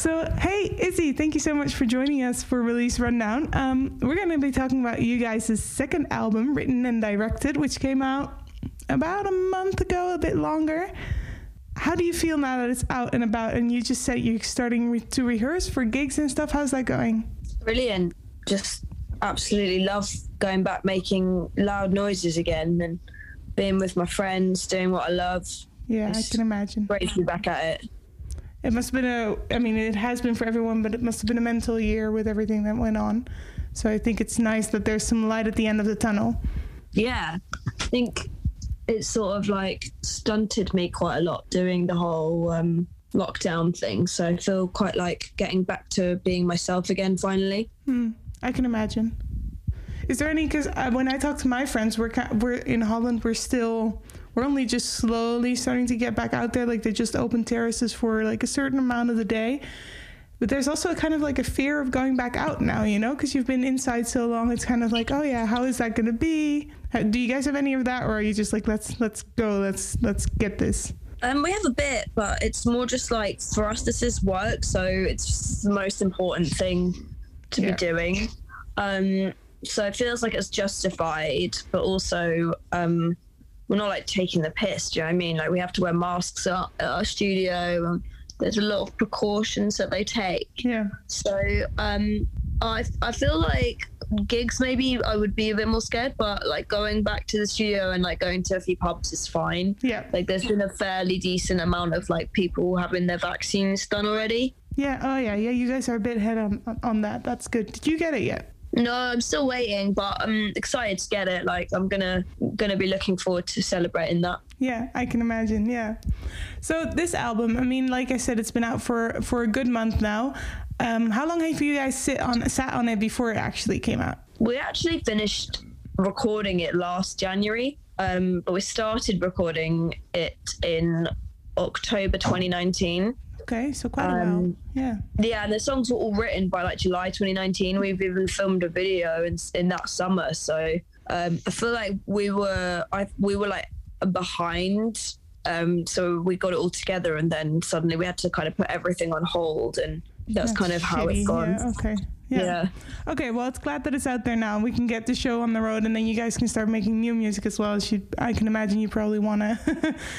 So, hey, Izzy, thank you so much for joining us for Release Rundown. Um, we're going to be talking about you guys' second album, written and directed, which came out about a month ago, a bit longer. How do you feel now that it's out and about? And you just said you're starting re- to rehearse for gigs and stuff. How's that going? Brilliant. Just absolutely love going back making loud noises again and being with my friends, doing what I love. Yeah, it's I can imagine. Great to be back at it. It must have been a, I mean, it has been for everyone, but it must have been a mental year with everything that went on. So I think it's nice that there's some light at the end of the tunnel. Yeah. I think it's sort of like stunted me quite a lot doing the whole um, lockdown thing. So I feel quite like getting back to being myself again finally. Hmm. I can imagine. Is there any? Because when I talk to my friends, we're we're in Holland. We're still we're only just slowly starting to get back out there. Like they just open terraces for like a certain amount of the day. But there's also a kind of like a fear of going back out now, you know, because you've been inside so long. It's kind of like, oh yeah, how is that going to be? Do you guys have any of that, or are you just like, let's let's go, let's let's get this? Um, we have a bit, but it's more just like for us, this is work, so it's the most important thing to yeah. be doing. Um, so it feels like it's justified, but also um, we're not like taking the piss. Do you know what I mean? Like we have to wear masks at, at our studio. And there's a lot of precautions that they take. Yeah. So um, I I feel like gigs maybe I would be a bit more scared, but like going back to the studio and like going to a few pubs is fine. Yeah. Like there's been a fairly decent amount of like people having their vaccines done already. Yeah. Oh yeah. Yeah. You guys are a bit ahead on on that. That's good. Did you get it yet? No, I'm still waiting, but I'm excited to get it. Like I'm gonna gonna be looking forward to celebrating that. Yeah, I can imagine. Yeah. So this album, I mean, like I said, it's been out for for a good month now. Um, how long have you guys sit on sat on it before it actually came out? We actually finished recording it last January, um, but we started recording it in October 2019. Okay, so quite a while. Um, yeah. Yeah, and the songs were all written by like July 2019. We've even filmed a video in in that summer. So um, I feel like we were I we were like behind. Um, so we got it all together, and then suddenly we had to kind of put everything on hold, and that's, that's kind of how it's gone. Yeah, okay. Yeah. yeah. Okay. Well, it's glad that it's out there now. We can get the show on the road, and then you guys can start making new music as well. As you, I can imagine you probably wanna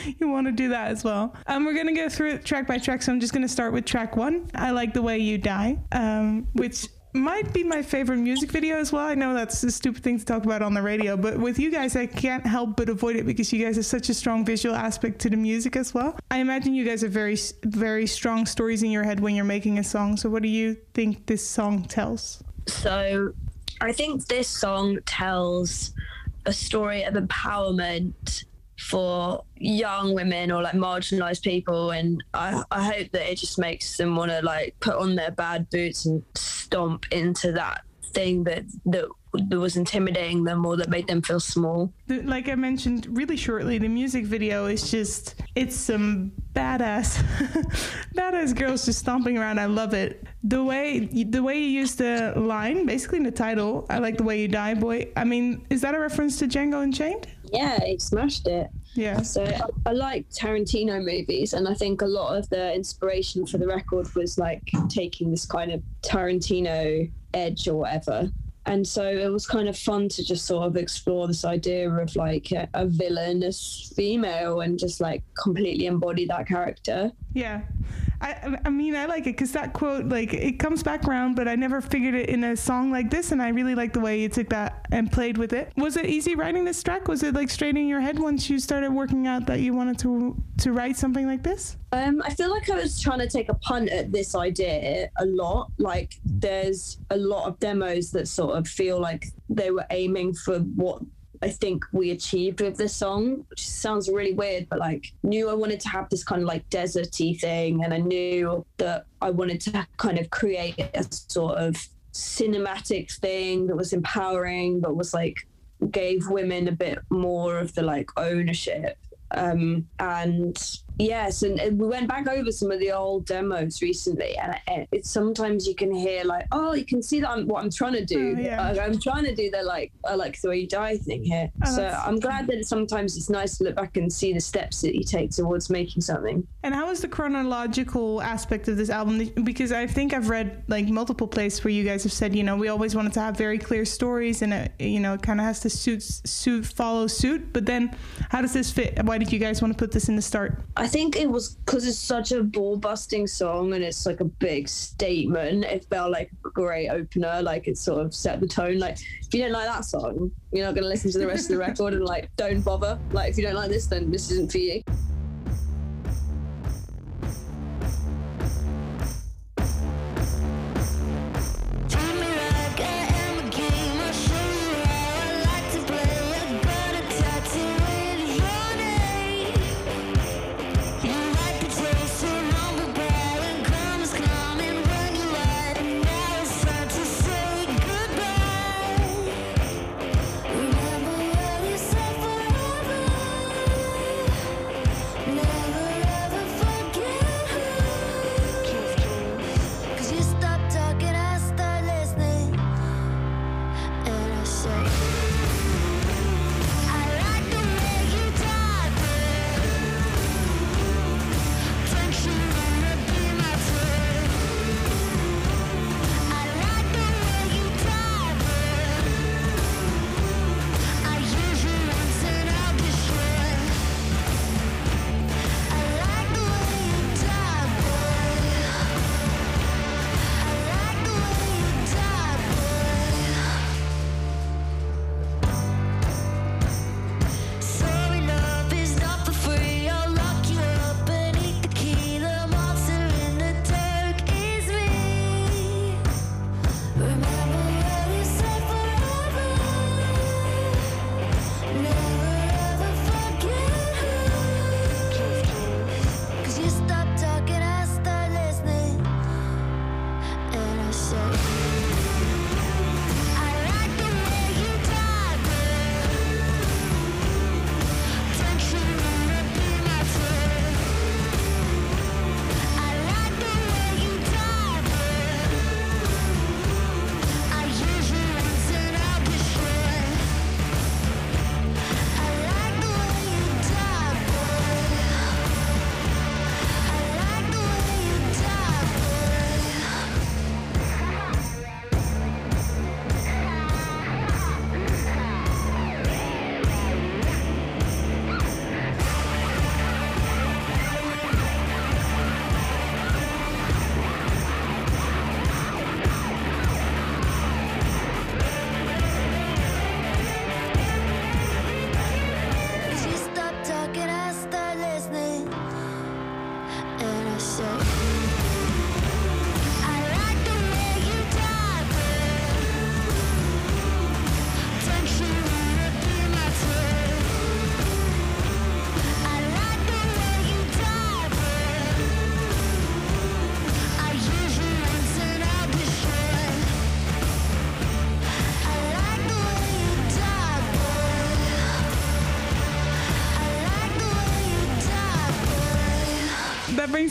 you wanna do that as well. Um, we're gonna go through it track by track. So I'm just gonna start with track one. I like the way you die, um, which might be my favorite music video as well. I know that's a stupid thing to talk about on the radio, but with you guys, I can't help but avoid it because you guys have such a strong visual aspect to the music as well. I imagine you guys have very, very strong stories in your head when you're making a song. So, what do you think this song tells? So, I think this song tells a story of empowerment for young women or like marginalized people and I, I hope that it just makes them want to like put on their bad boots and stomp into that thing that that that was intimidating them or that made them feel small. Like I mentioned really shortly, the music video is just it's some badass badass girls just stomping around. I love it. The way the way you use the line, basically in the title, I like the way you die, boy. I mean, is that a reference to Django Unchained? Yeah, he smashed it. Yeah. So I, I, like Tarantino movies, and I think a lot of the inspiration for the record was like taking this kind of Tarantino edge or whatever. And so it was kind of fun to just sort of explore this idea of like a, a villainous female and just like completely embody that character. Yeah. I, I mean, I like it because that quote, like, it comes back around, but I never figured it in a song like this, and I really like the way you took that and played with it. Was it easy writing this track? Was it like straight in your head once you started working out that you wanted to to write something like this? Um, I feel like I was trying to take a punt at this idea a lot. Like, there's a lot of demos that sort of feel like they were aiming for what I think we achieved with this song, which sounds really weird, but like knew I wanted to have this kind of like deserty thing, and I knew that I wanted to kind of create a sort of cinematic thing that was empowering, but was like gave women a bit more of the like ownership. Um, and yes, and, and we went back over some of the old demos recently, and it, it's sometimes you can hear like, oh, you can see that I'm what I'm trying to do. Oh, yeah. Uh, I'm trying to do the like, I like the way you die thing here. Oh, so I'm glad that sometimes it's nice to look back and see the steps that you take towards making something. And how is the chronological aspect of this album? Because I think I've read like multiple places where you guys have said, you know, we always wanted to have very clear stories, and it, you know, it kind of has to suit suit follow suit. But then, how does this fit? Why did you guys want to put this in the start? I think it was because it's such a ball busting song and it's like a big statement. It felt like a great opener. Like it sort of set the tone. Like if you don't like that song, you're not going to listen to the rest of the record and like don't bother. Like if you don't like this, then this isn't for you.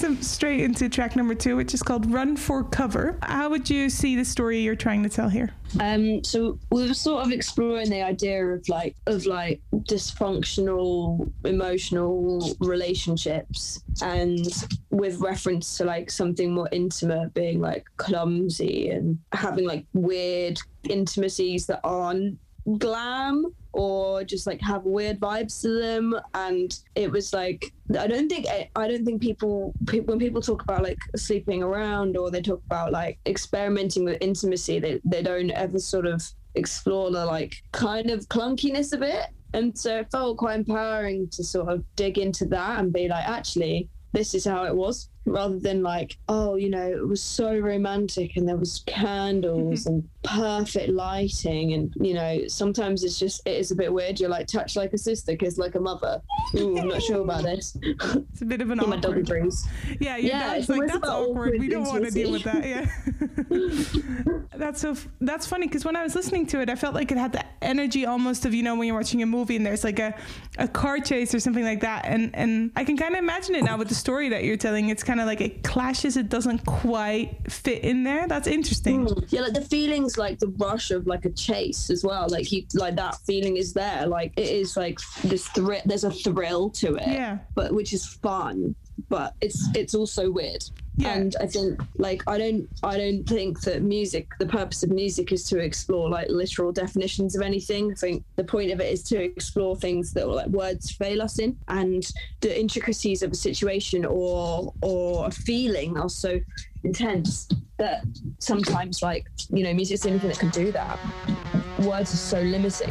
Brings straight into track number two, which is called "Run for Cover." How would you see the story you're trying to tell here? Um, so we were sort of exploring the idea of like of like dysfunctional emotional relationships, and with reference to like something more intimate, being like clumsy and having like weird intimacies that aren't glam or just like have weird vibes to them. And it was like i don't think i don't think people when people talk about like sleeping around or they talk about like experimenting with intimacy they, they don't ever sort of explore the like kind of clunkiness of it. And so it felt quite empowering to sort of dig into that and be like actually this is how it was rather than like, oh, you know, it was so romantic and there was candles mm-hmm. and perfect lighting. And, you know, sometimes it's just, it is a bit weird. You're like, touch like a sister, kiss like a mother. Ooh, I'm not sure about this. It's a bit of an Get my awkward. Yeah, your Yeah, it's like that's awkward. We don't want to deal with that. Yeah, that's so. f- That's funny because when I was listening to it, I felt like it had the energy almost of you know when you're watching a movie and there's like a, a car chase or something like that, and and I can kind of imagine it now with the story that you're telling. It's kind of like it clashes. It doesn't quite fit in there. That's interesting. Hmm. Yeah, like the feelings, like the rush of like a chase as well. Like you, like that feeling is there. Like it is like this thrill. There's a thrill to it. Yeah. But which is fun, but it's it's also weird. Yeah. And I think like I don't I don't think that music the purpose of music is to explore like literal definitions of anything. I think the point of it is to explore things that like words fail us in and the intricacies of a situation or or a feeling are so intense that sometimes like you know music's the only thing that can do that. Words are so limiting.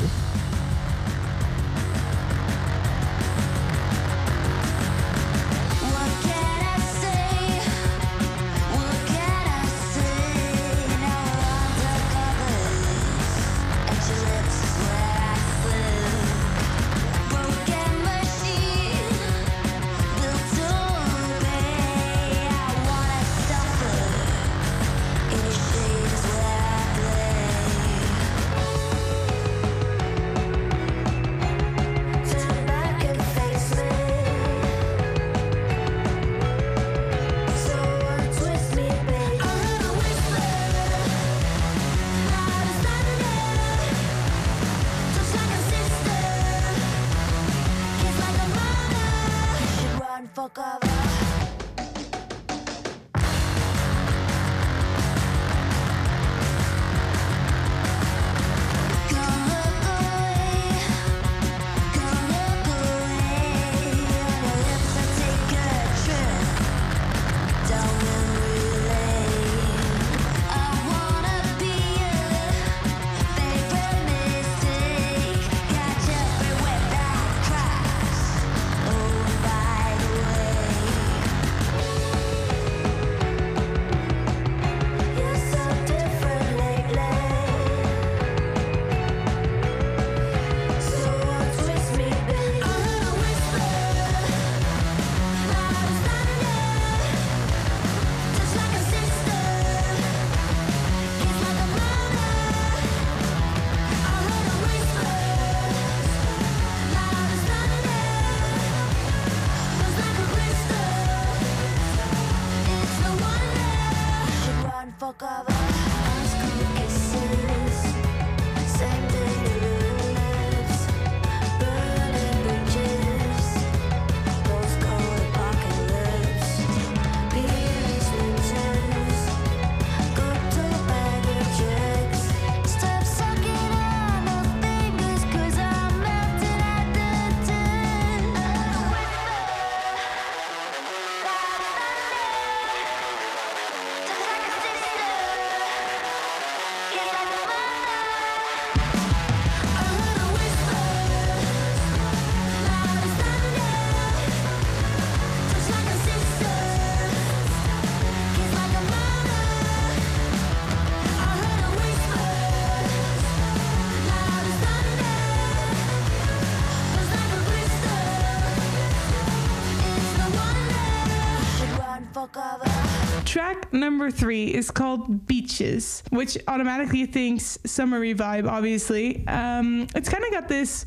Number three is called Beaches, which automatically thinks summery vibe, obviously. Um, it's kind of got this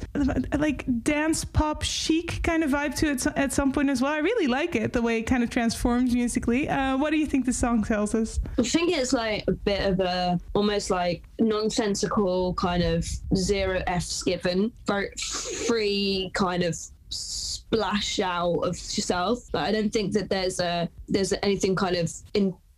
like dance pop chic kind of vibe to it at some point as well. I really like it, the way it kind of transforms musically. Uh, what do you think the song tells us? I think it's like a bit of a almost like nonsensical kind of zero F's given, very free kind of splash out of yourself. Like, I don't think that there's a there's anything kind of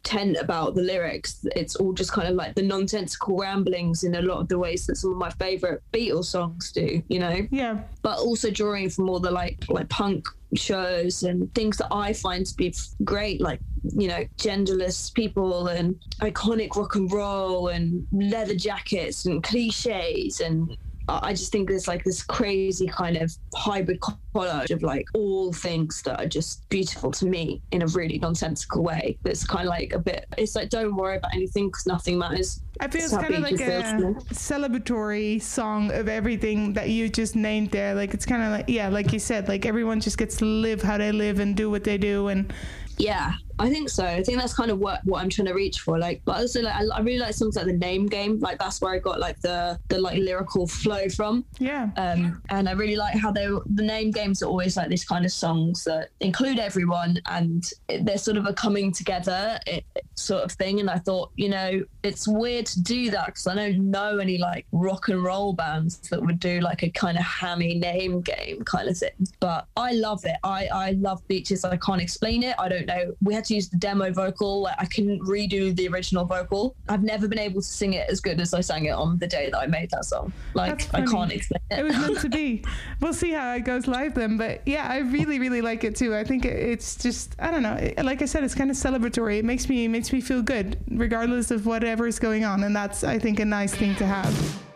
intent about the lyrics. It's all just kind of like the nonsensical ramblings in a lot of the ways that some of my favorite Beatles songs do. You know Yeah, but also drawing from all the like like punk shows and things that I find to be great, like you know genderless people and iconic rock and roll and leather jackets and cliches and I just think there's like this crazy kind of hybrid collage of like all things that are just beautiful to me in a really nonsensical way. That's kind of like a bit. It's like don't worry about anything because nothing matters. I feel It's it's kind of like a celebratory song of everything that you just named there. Like it's kind of like yeah, like you said, like everyone just gets to live how they live and do what they do, and Yeah, I think so. I think that's kind of what what I'm trying to reach for. Like, but also like I, I really like songs like the Name Game. Like that's where I got like the the like lyrical flow from. yeah, Um, and I really like how they the name games are always like this kind of songs that include everyone and it- they're sort of a coming together it, sort of thing. And I thought, you know, it's weird to do that because I don't know any like rock and roll bands that would do like a kind of hammy name game kind of thing. But I love it. I I love beaches. I can't explain it. I don't know. We had to use the demo vocal. Like I couldn't redo the original vocal. I've never been able to sing it as good as I sang it on the day that I made that song. Like I can't explain it. it was meant to be. We'll see how it goes live then, but yeah, I really really like it too. I think it's just I don't know. Like I said, it's kind of celebratory. It makes me makes me feel good regardless of whatever is going on, and that's I think a nice thing to have.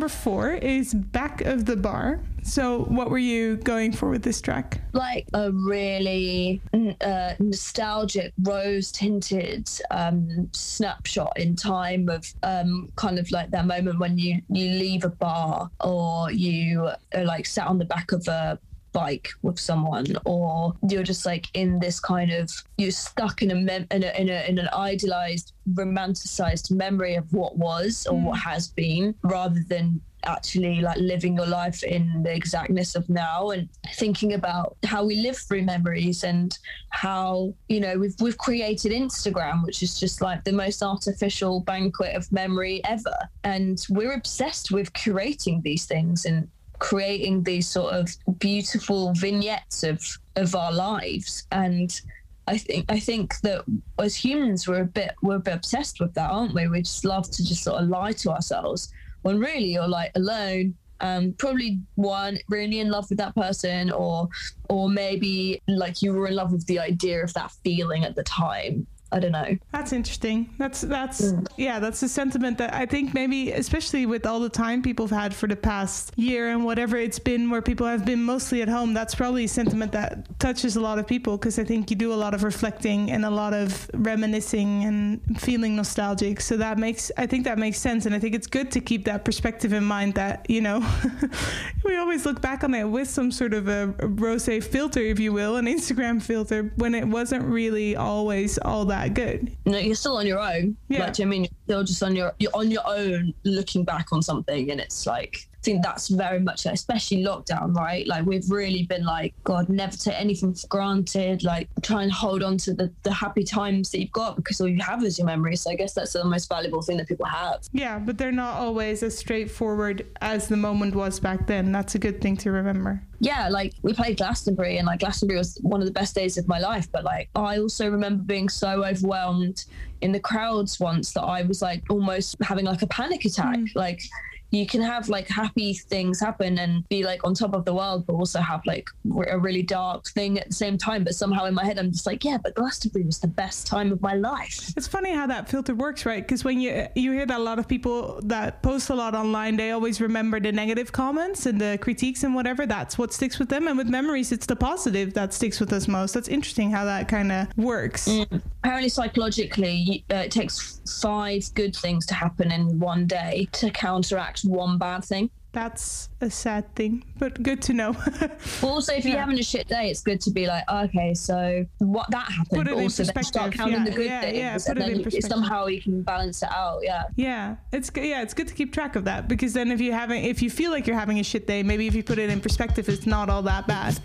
Number four is "Back of the Bar." So, what were you going for with this track? like a really uh, nostalgic rose tinted um, snapshot in time of um, kind of like that moment when you you leave a bar or you are like sat on the back of a bike with someone or you're just like in this kind of you're stuck in a, mem- in, a, in, a in an idealized romanticized memory of what was or what mm. has been rather than actually like living your life in the exactness of now and thinking about how we live through memories and how you know we've we've created Instagram which is just like the most artificial banquet of memory ever. And we're obsessed with curating these things and creating these sort of beautiful vignettes of of our lives and I think I think that as humans we're a bit we're a bit obsessed with that, aren't we? We just love to just sort of lie to ourselves when really you're like alone, um, probably one really in love with that person, or or maybe like you were in love with the idea of that feeling at the time. I don't know. That's interesting. That's that's mm. yeah, that's a sentiment that I think maybe especially with all the time people have had for the past year and whatever it's been where people have been mostly at home, that's probably a sentiment that touches a lot of people because I think you do a lot of reflecting and a lot of reminiscing and feeling nostalgic. So that makes I think that makes sense and I think it's good to keep that perspective in mind that, you know, we always look back on it with some sort of a, a rosé filter if you will, an Instagram filter when it wasn't really always all that good. No, you're still on your own. Yeah. Like, do you I mean you're still just on your you're on your own looking back on something and it's like I think that's very much like, especially lockdown, right? Like we've really been like, God, never take anything for granted. Like try and hold on to the, the happy times that you've got because all you have is your memories. So I guess that's the most valuable thing that people have. Yeah, but they're not always as straightforward as the moment was back then. That's a good thing to remember. yeah, like we played Glastonbury and like Glastonbury was one of the best days of my life. But like I also remember being so overwhelmed in the crowds once that I was like almost having like a panic attack. Mm. Like you can have like happy things happen and be like on top of the world, but also have like a really dark thing at the same time. But somehow in my head, I'm just like, yeah, but Glastonbury was the best time of my life. It's funny how that filter works, right? Because when you you hear that a lot of people that post a lot online, they always remember the negative comments and the critiques and whatever. That's what sticks with them. And with memories, it's the positive that sticks with us most. That's interesting how that kind of works. Mm. Apparently, psychologically, uh, it takes five good things to happen in one day to counteract one bad thing. That's a sad thing, but good to know. But also, if you're Yeah. having a shit day, it's good to be like, okay, so what that happened. Put it but in also, then start perspective. counting Yeah, the good yeah, things, yeah, put and it then in you- perspective. somehow you can balance it out. Yeah. Yeah, it's good. Yeah, it's good to keep track of that because then if you haven't if you feel like you're having a shit day, maybe if you put it in perspective, it's not all that bad.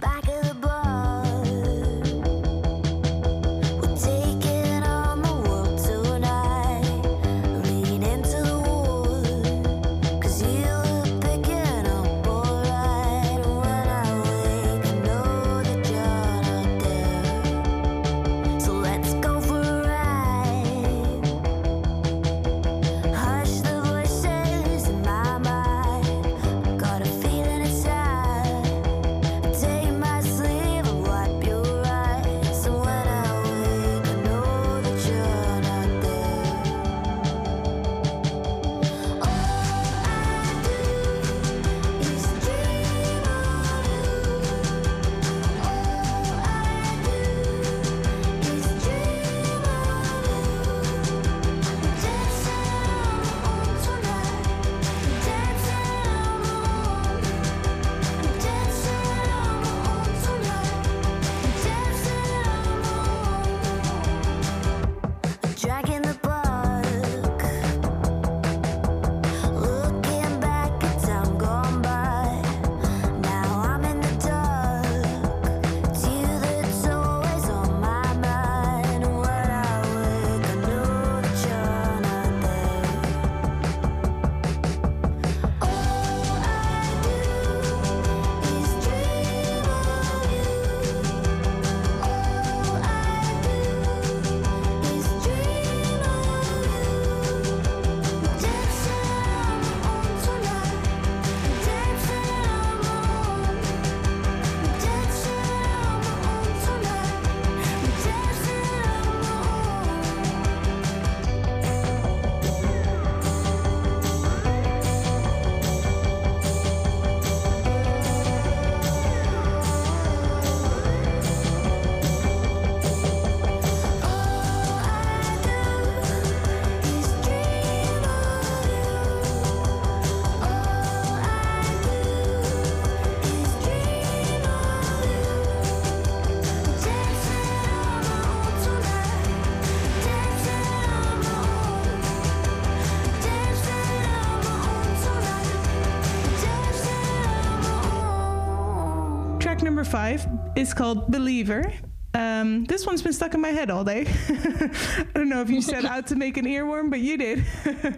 Five is called Believer. Um, this one's been stuck in my head all day. I don't know if you set out to make an earworm, but you did.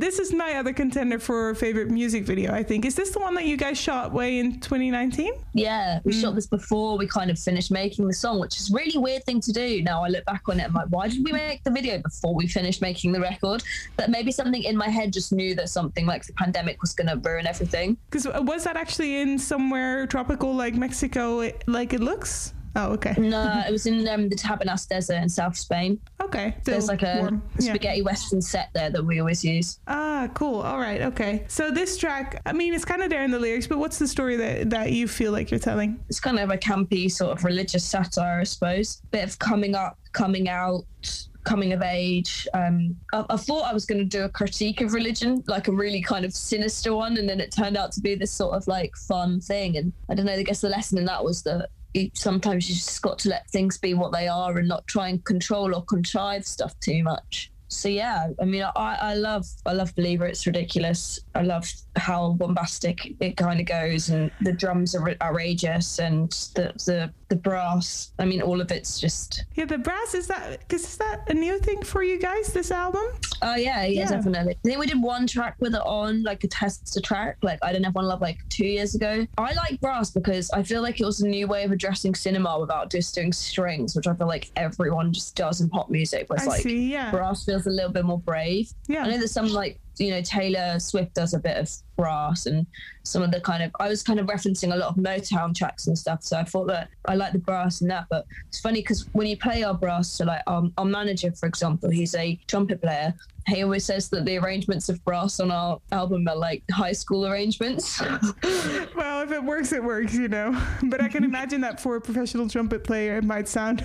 this is my other contender for favorite music video, I think. Is this the one that you guys shot way in 2019? Yeah, we Mm. shot this before we kind of finished making the song, which is a really weird thing to do. Now I look back on it, I'm like, why did we make the video before we finished making the record? But maybe something in my head just knew that something like the pandemic was going to ruin everything. Because was that actually in somewhere tropical like Mexico, like it looks? Oh, okay. No, it was in um, the Tabernas Desert in South Spain. Okay. There's like a warm. Yeah. spaghetti western set there that we always use. Ah, cool. All right. Okay. So this track, I mean, it's kind of there in the lyrics, but what's the story that, that you feel like you're telling? It's kind of a campy sort of religious satire, I suppose. Bit of coming up, coming out, coming of age. Um, I, I thought I was going to do a critique of religion, like a really kind of sinister one, and then it turned out to be this sort of like fun thing. And I don't know. I guess the lesson in that was that you, sometimes you just got to let things be what they are and not try and control or contrive stuff too much. So yeah, I mean, I, I love I love Believer. It's ridiculous. I love how bombastic it kind of goes, and the drums are outrageous, and the the the brass. I mean, all of it's just. Yeah, the brass is that because is that a new thing for you guys? This album? Oh yeah, yeah, Yeah. definitely. I think we did one track with it on, like a tester track, like I don't have one love, like two years ago. I like brass because I feel like it was a new way of addressing cinema without just doing strings, which I feel like everyone just does in pop music. But it's I like see. Yeah. brass feels a little bit more brave. Yeah, I know there's some like you know Taylor Swift does a bit of brass and some of the kind of I was kind of referencing a lot of Motown tracks and stuff, so I thought that I like the brass in that. But it's funny because when you play our brass, so like um, our manager, for example, he's a trumpet player. He always says that the arrangements of brass on our album are like high school arrangements. Well, if it works, it works, you know. But I can imagine that for a professional trumpet player, it might sound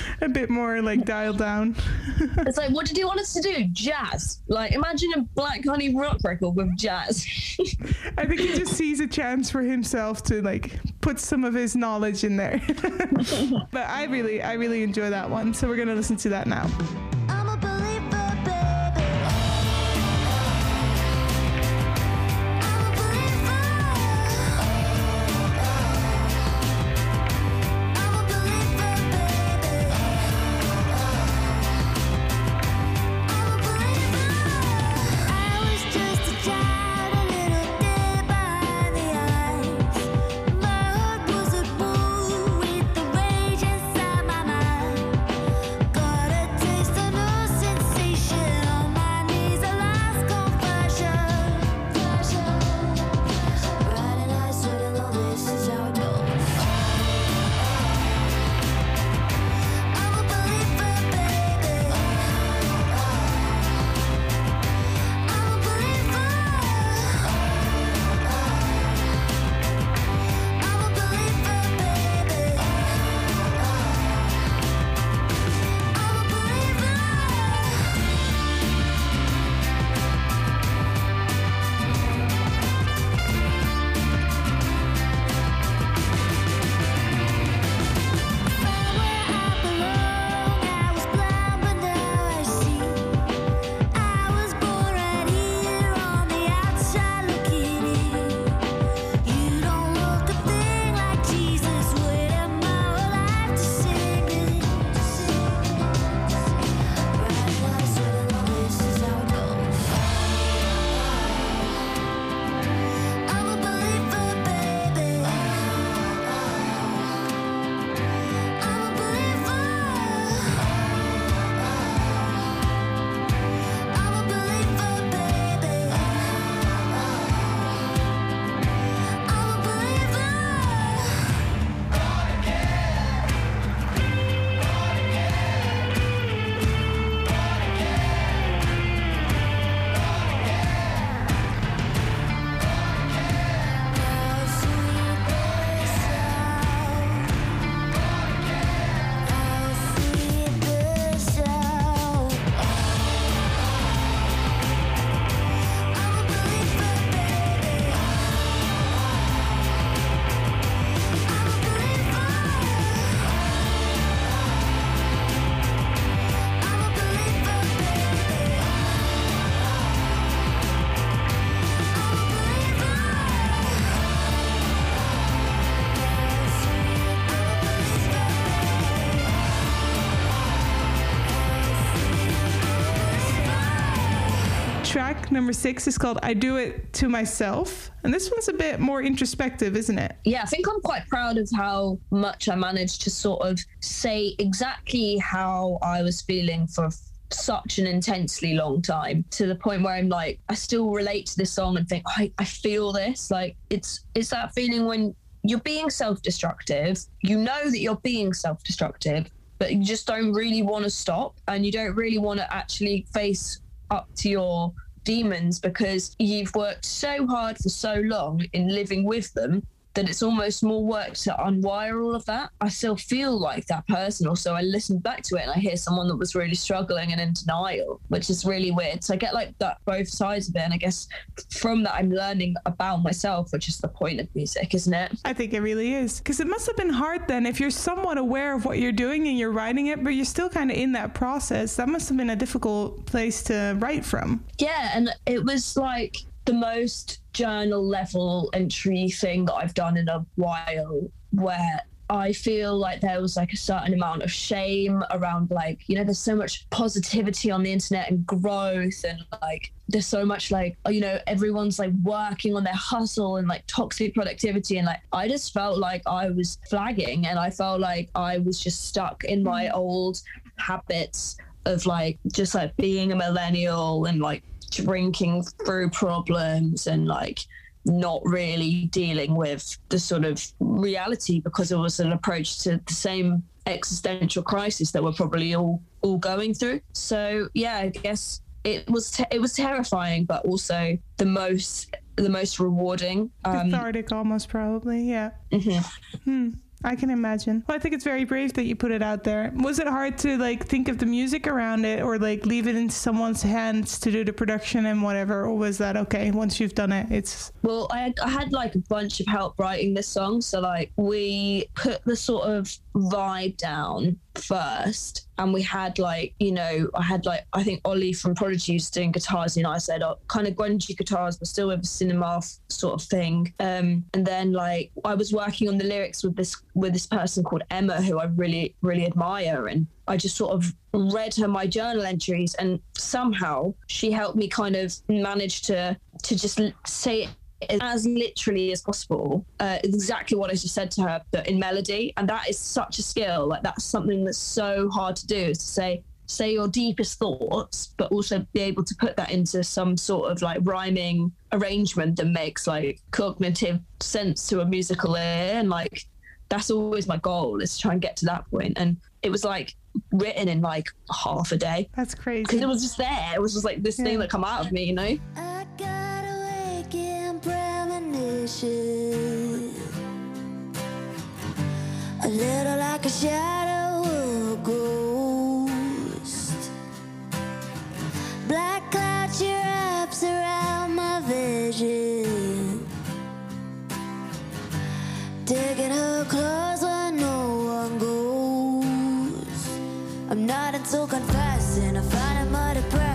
a bit more like dialed down. it's like, what did you want us to do? Jazz. Like, imagine a Black Honey rock record with jazz. I think he just sees a chance for himself to like put some of his knowledge in there. but I really, I really enjoy that one. So we're gonna listen to that now. Number six, is called I Do It to Myself. And this one's a bit more introspective, isn't it? yeah, I think I'm quite proud of how much I managed to sort of say exactly how I was feeling for such an intensely long time to the point where I'm like, I still relate to this song and think, I, I feel this. Like it's it's that feeling when you're being self-destructive, you know that you're being self-destructive, but you just don't really want to stop and you don't really want to actually face up to your demons because you've worked so hard for so long in living with them that it's almost more work to unwire all of that. I still feel like that person. Also, I listened back to it and I hear someone that was really struggling and in denial, which is really weird. So I get like that both sides of it. And I guess from that, I'm learning about myself, which is the point of music, isn't it? I think it really is. Because it must have been hard then if you're somewhat aware of what you're doing and you're writing it, but you're still kind of in that process. That must have been a difficult place to write from. Yeah, and it was like the most journal level entry thing that I've done in a while where I feel like there was like a certain amount of shame around like, you know, there's so much positivity on the internet and growth and like there's so much like you know, everyone's like working on their hustle and like toxic productivity and like I just felt like I was flagging and I felt like I was just stuck in my mm. old habits of like just like being a millennial and like drinking through problems and like not really dealing with the sort of reality because it was an approach to the same existential crisis that we're probably all all going through so yeah i guess it was te- it was terrifying but also the most the most rewarding um Cathartic almost, probably. Yeah. mhm. Hmm. I can imagine. Well, I think it's very brave that you put it out there. Was it hard to like think of the music around it or like leave it in someone's hands to do the production and whatever? Or was that okay? Once you've done it, it's Well, I had, I had like a bunch of help writing this song. So, like, we put the sort of vibe down first. And we had, like, you know, I had, like, I think Ollie from Prodigy was doing guitars. Know, I said, oh, kind of grungy guitars, but still with a cinema f- sort of thing. Um, and then, like, I was working on the lyrics with this with this person called Emma, who I really, really admire. And I just sort of read her my journal entries, and somehow she helped me kind of manage to to just say it as literally as possible uh, exactly what I just said to her, but in melody. And that is such a skill. Like that's something that's so hard to do is to say say your deepest thoughts, but also be able to put that into some sort of like rhyming arrangement that makes like cognitive sense to a musical ear. And like that's always my goal is to try and get to that point. And it was like written in like half a day that's crazy. because it was just there. It was just like this Yeah. thing that come out of me, you know. A little like a shadow a ghost. Black clouds, she wraps around my vision. Digging her clothes where no one goes. I'm not into confessing. I find it more depressing.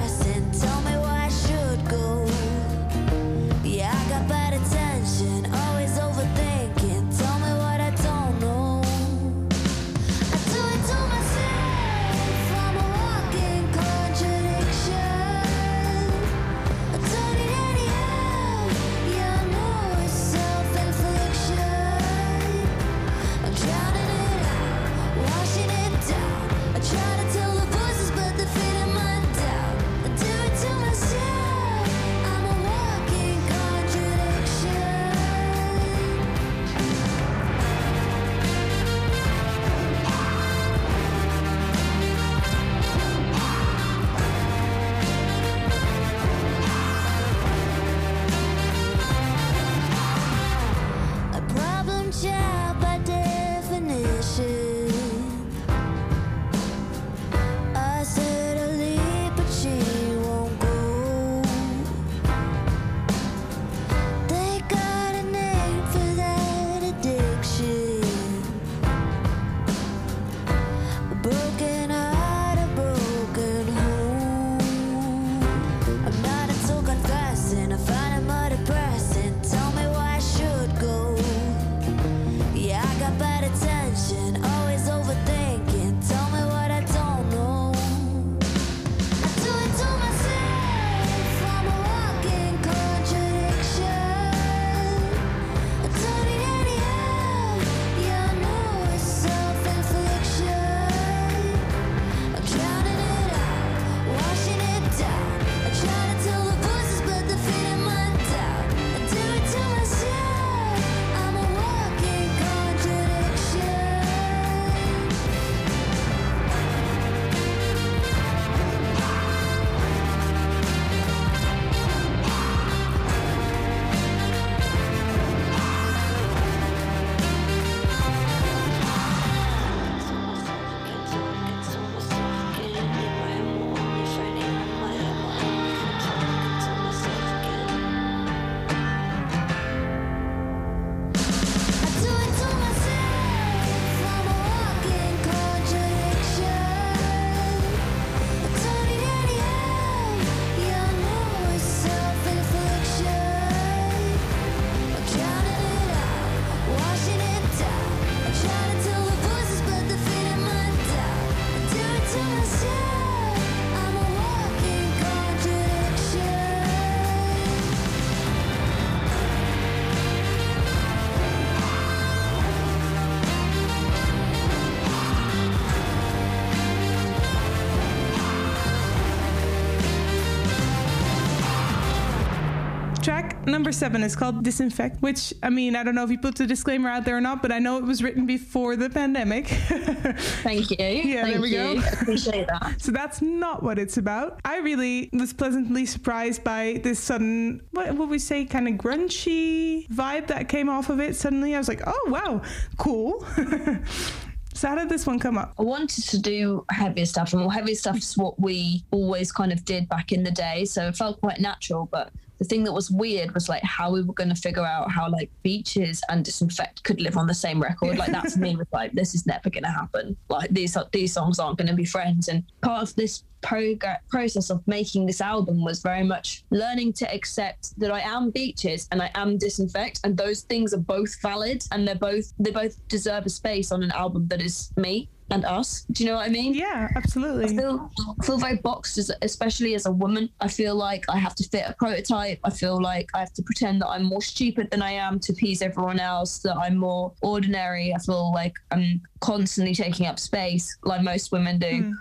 Number seven is called Disinfect, which, I mean, I don't know if you put the disclaimer out there or not, but I know it was written before the pandemic. Thank you. Yeah, Thank there we you. go. Appreciate that. So that's not what it's about. I really was pleasantly surprised by this sudden, what would we say, kind of grunchy vibe that came off of it. Suddenly I was like, oh, wow, cool. so how did this one come up? I wanted to do heavier stuff, and well, heavier stuff is what we always kind of did back in the day. So it felt quite natural. But the thing that was weird was like how we were going to figure out how like beaches and disinfect could live on the same record. Like that for me was like this is never going to happen. Like these these songs aren't going to be friends. And part of this prog- process of making this album was very much learning to accept that I am beaches and I am disinfect, and those things are both valid and they're both they both deserve a space on an album that is me and us. Do you know what I mean? Yeah, I absolutely. feel feel very boxed, as, especially as a woman. I feel like I have to fit a prototype. I feel like I have to pretend that I'm more stupid than I am to please everyone else. That I'm more ordinary. I feel like I'm constantly taking up space, like most women do. Hmm.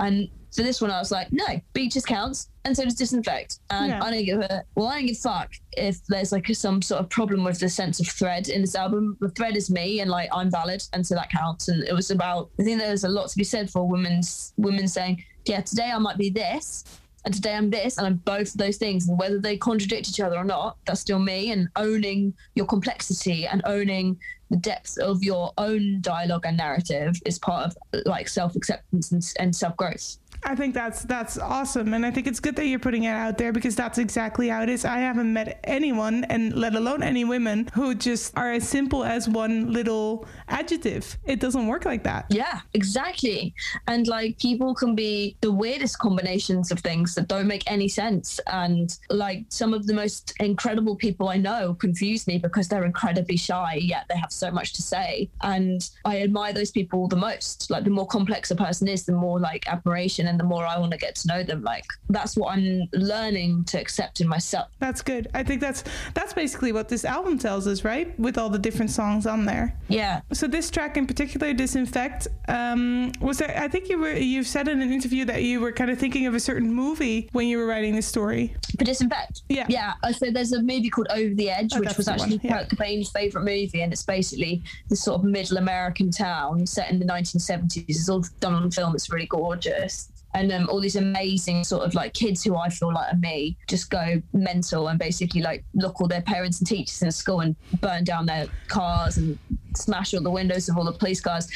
And for this one, I was like, no, beaches counts, and so does disinfect. And Yeah. I don't give a well, I don't give a fuck if there's like some sort of problem with the sense of thread in this album. The thread is me, and like I'm valid, and so that counts. And it was about. I think there's a lot to be said for women's women saying, yeah, today I might be this. And today I'm this, and I'm both of those things. And whether they contradict each other or not, that's still me. And owning your complexity and owning the depth of your own dialogue and narrative is part of like self acceptance and, and self growth. I think that's that's awesome, and I think it's good that you're putting it out there because that's exactly how it is. I haven't met anyone, and let alone any women, who just are as simple as one little adjective. It doesn't work like that. Yeah, exactly. And like people can be the weirdest combinations of things that don't make any sense. And like some of the most incredible people I know confuse me because they're incredibly shy, yet they have so much to say. And I admire those people the most. Like the more complex a person is, the more like admiration and the more I want to get to know them. Like that's what I'm learning to accept in myself. That's good. I think that's that's basically what this album tells us, right? With all the different songs on there. Yeah. So this track in particular, "Disinfect," um, was there? I think you were you've said in an interview that you were kind of thinking of a certain movie when you were writing this story. For disinfect. Yeah. Yeah. So there's a movie called Over the Edge, Oh, which was actually yeah. Kurt Cobain's favorite movie. And it's basically this sort of middle American town set in the 1970s. It's all done on film. It's really gorgeous. And um, all these amazing sort of like kids who I feel like are me just go mental and basically like look all their parents and teachers in school and burn down their cars and smash all the windows of all the police cars.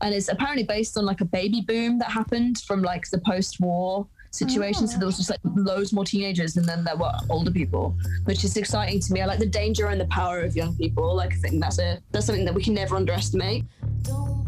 And it's apparently based on like a baby boom that happened from like the post-war situation. So there was just like loads more teenagers, and then there were older people, which is exciting to me. I like the danger and the power of young people. Like I think that's a that's something that we can never underestimate. Don't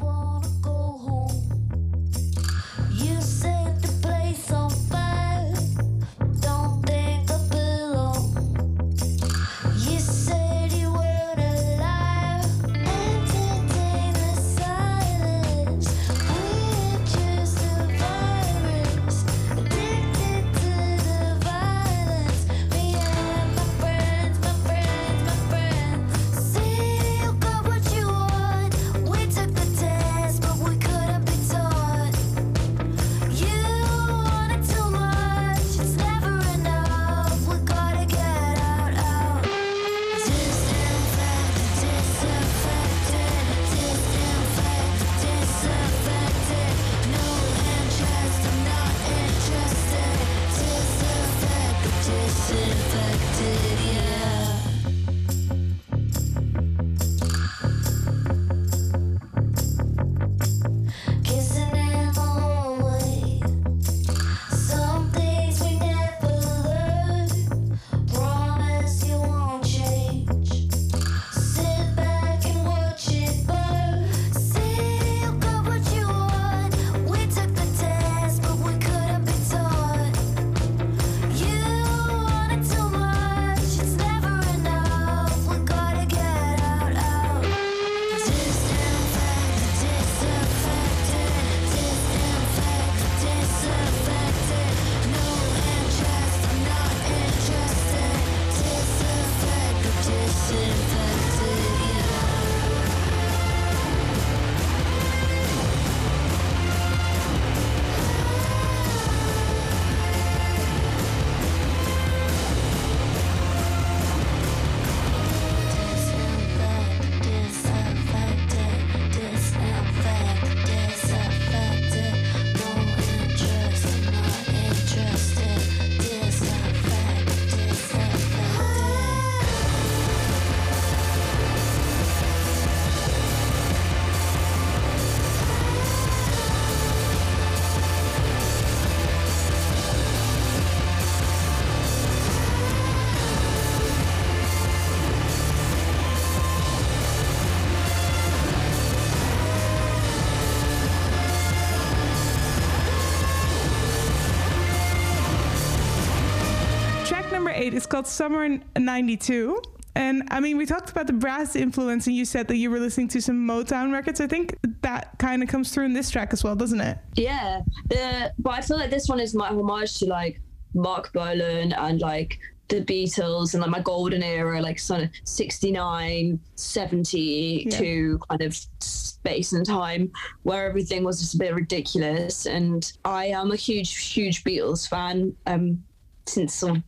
It's called Summer '92. And I mean, we talked about the brass influence, and you said that you were listening to some Motown records. I think that kind of comes through in this track as well, doesn't it? Yeah, the but I feel like this one is my homage to like Marc Bolan and like the Beatles and like my golden era, like sort of 69, 70 Yeah. to kind of space and time where everything was just a bit ridiculous. And I am a huge, huge Beatles fan. Um, since sort of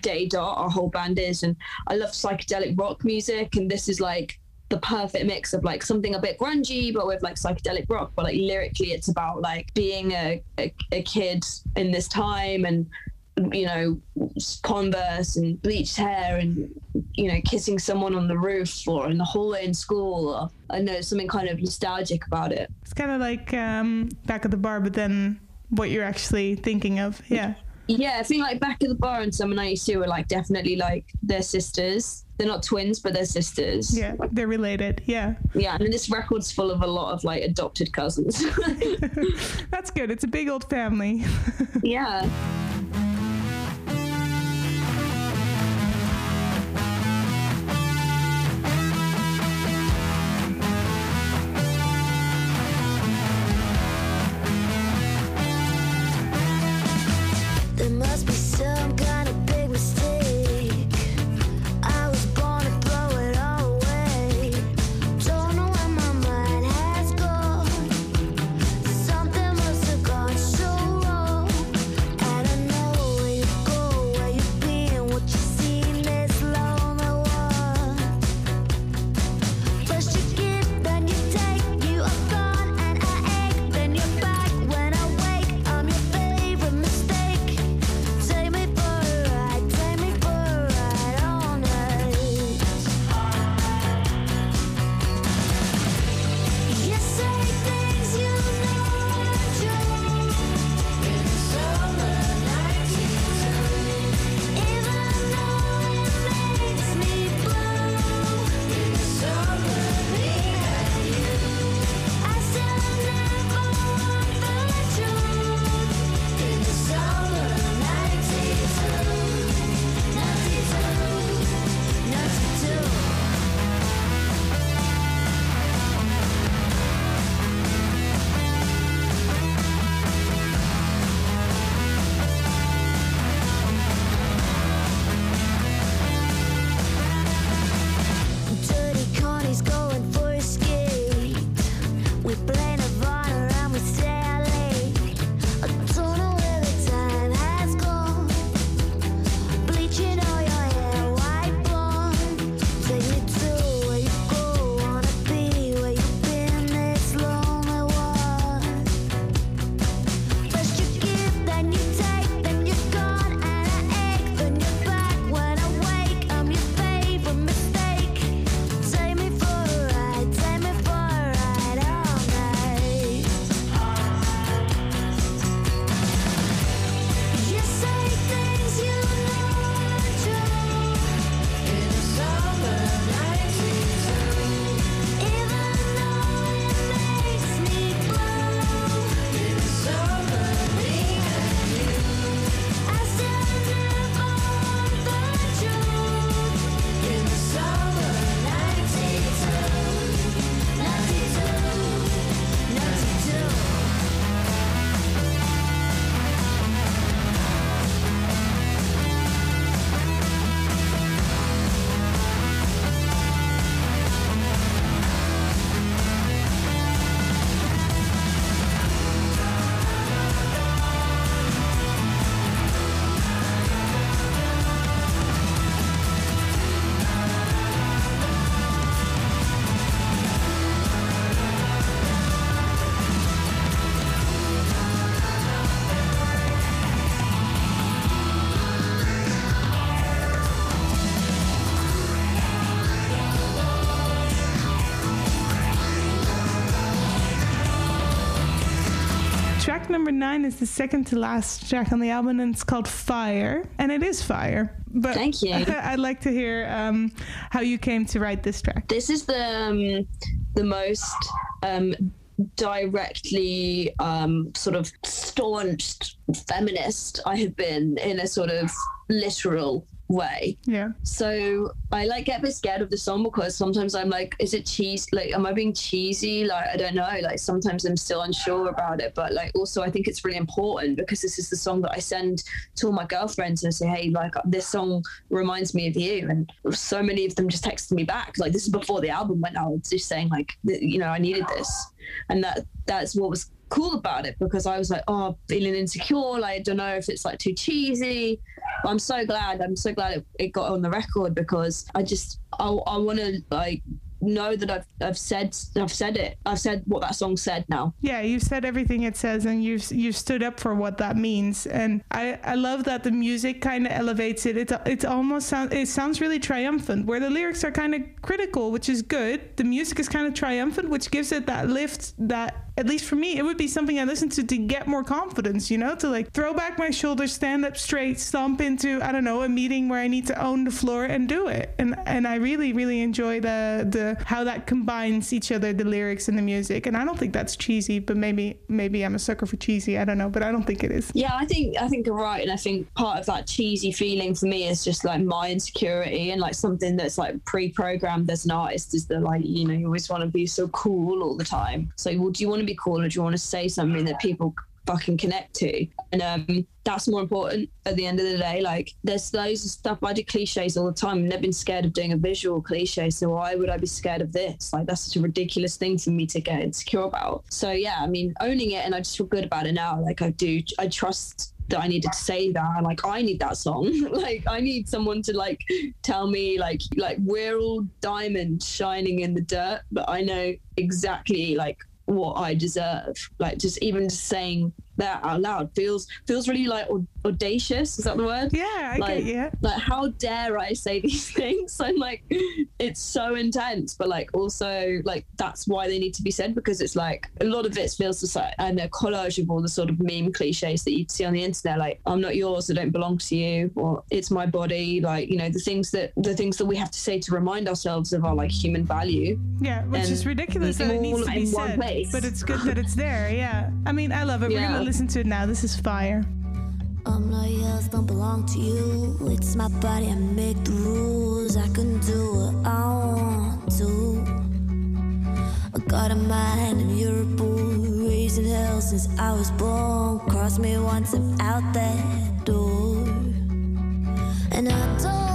day dot, our whole band is, and I love psychedelic rock music, and this is like the perfect mix of like something a bit grungy but with like psychedelic rock but like lyrically it's about like being a, a, a kid in this time and you know converse and bleached hair and you know kissing someone on the roof or in the hallway in school or i know something kind of nostalgic about it It's kind of like um, back at the bar, but then what you're actually thinking of. Yeah. Yeah i think like back at the bar and summer 92 are like definitely like they're sisters they're not twins but they're sisters Yeah. They're related. Yeah. yeah and this record's full of a lot of like adopted cousins That's good. It's a big old family. yeah Track number nine is the second to last track on the album, and it's called Fire. And it is fire. But Thank you. I'd like to hear um, how you came to write this track. this is the um, the most um, directly um, sort of staunch feminist I have been in a sort of literal way. Yeah. So I like get a bit scared of the song because sometimes I'm like, is it cheese? Like, am I being cheesy? Like, I don't know. Like, sometimes I'm still unsure about it. But like, also, I think it's really important because this is the song that I send to all my girlfriends and say, hey, like, this song reminds me of you. And so many of them just texted me back. Like, this is before the album went out, just saying like, you know, I needed this, and that that's what was cool about it because I was like, oh, feeling insecure. Like, I don't know if it's like too cheesy. But I'm so glad. I'm so glad it, it got on the record because I just I, I want to like know that I've I've said I've said it. I've said what that song said now. Yeah, you've said everything it says, and you've you've stood up for what that means. And I, I love that the music kind of elevates it. It it almost sounds it sounds really triumphant, where the lyrics are kind of critical, which is good. The music is kind of triumphant, which gives it that lift. That at least for me, it would be something I listen to to get more confidence. You know, to like throw back my shoulders, stand up straight, stomp into I don't know a meeting where I need to own the floor and do it. And and I really really enjoy the the how that combines each other, the lyrics and the music. And I don't think that's cheesy, but maybe maybe I'm a sucker for cheesy. I don't know, but I don't think it is. Yeah, I think I think you're right, and I think part of that cheesy feeling for me is just like my insecurity and like something that's like pre-programmed as an artist is that like you know you always want to be so cool all the time. So, well, do you want to be cool or do you want to say something that people fucking connect to? And um, that's more important at the end of the day. Like, there's of stuff. I do cliches all the time. I've never been scared of doing a visual cliche, so why would I be scared of this? Like, that's such a ridiculous thing for me to get insecure about. So yeah, I mean, owning it, and I just feel good about it now. Like, I do. I trust that I needed to say that. Like I need that song. like I need someone to like tell me like like we're all diamonds shining in the dirt, but I know exactly like what I deserve. Like just even saying that out loud feels feels really like audacious. Is that the word? Yeah, I like, get yeah. like how dare I say these things? I'm like, it's so intense, but like also like that's why they need to be said because it's like a lot of it feels just like and a collage of all the sort of meme cliches that you'd see on the internet, like I'm not yours, I don't belong to you, or it's my body, like you know the things that the things that we have to say to remind ourselves of our like human value. Yeah, which and is ridiculous that it needs to be said, place. but it's good that it's there. Yeah, I mean, I love it. We're gonna listen to it now. This is fire. I'm not yours, don't belong to you. It's my body, I make the rules. I can do what I want to. I got a mind and you're a bull. Raising hell since I was born. Cross me once, I'm out that door. And I don't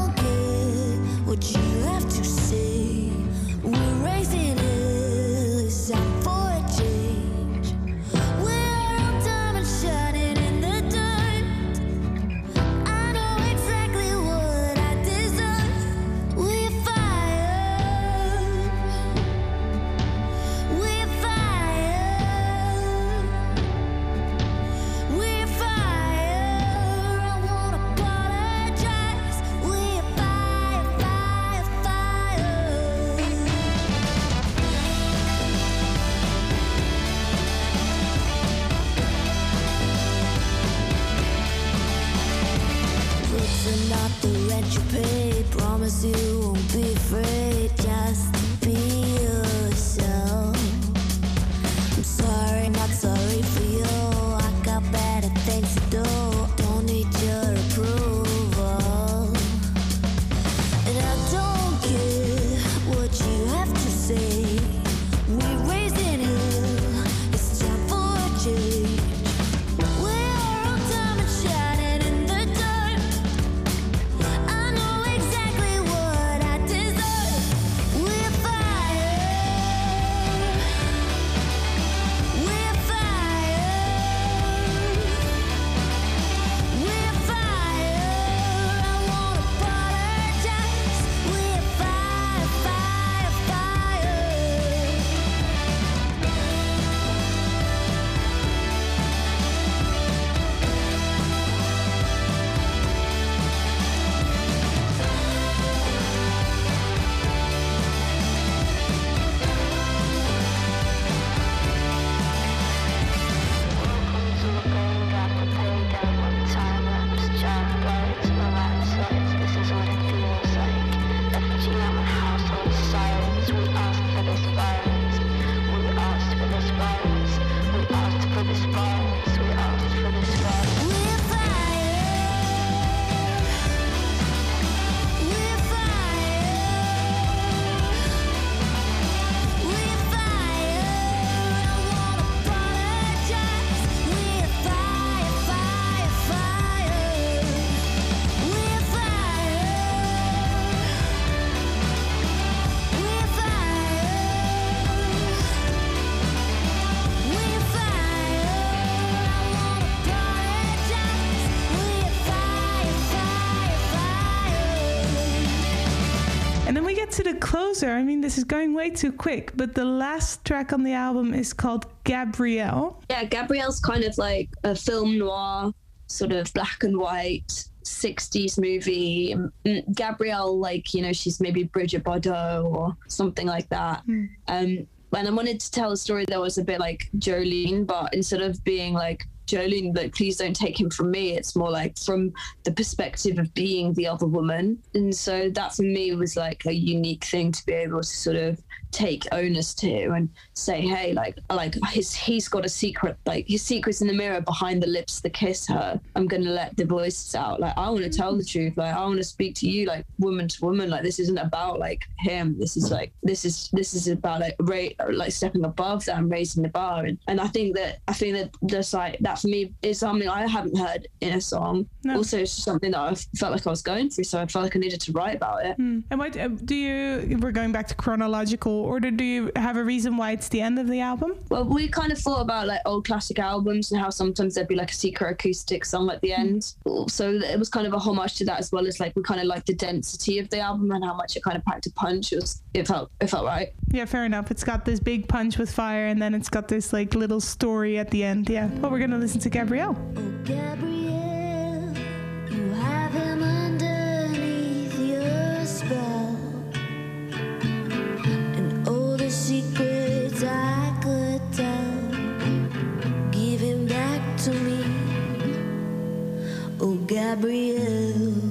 closer, I mean, this is going way too quick, but the last track on the album is called Gabrielle. Yeah, Gabrielle's kind of like a film noir, sort of black and white. 60s movie Mm, gabrielle like you know she's maybe Brigitte Bardot or something like that um and i wanted to tell a story that was a bit like jolene but instead of being like Jolene, like, please don't take him from me. It's more like from the perspective of being the other woman. And so that for me was like a unique thing to be able to sort of take onus to and say, hey, like, like his, he's got a secret, like his secret's in the mirror behind the lips that kiss her. I'm going to let the voices out. Like, I want to tell the truth. Like, I want to speak to you, like, woman to woman. Like, this isn't about like him. This is like, this is, this is about like, ra- like stepping above that and raising the bar. And, and I think that, I think that just like, that for me is something I haven't heard in a song. No. Also, it's something that I felt like I was going through. So I felt like I needed to write about it. And what uh, do you? We're going back to chronological order. Do you have a reason why it's the end of the album? Well, we kind of thought about like old classic albums and how sometimes there'd be like a secret acoustic song at the end. So it was kind of a homage to that as well as like we kind of like the density of the album and how much it kind of packed a punch. It was it felt it felt right. Yeah, fair enough. It's got this big punch with fire, and then it's got this like little story at the end. Yeah. Well, we're gonna listen to Gabrielle. Oh, Gabrielle, you have him underneath your spell. And all the secrets I could tell, give him back to me. Oh, Gabrielle,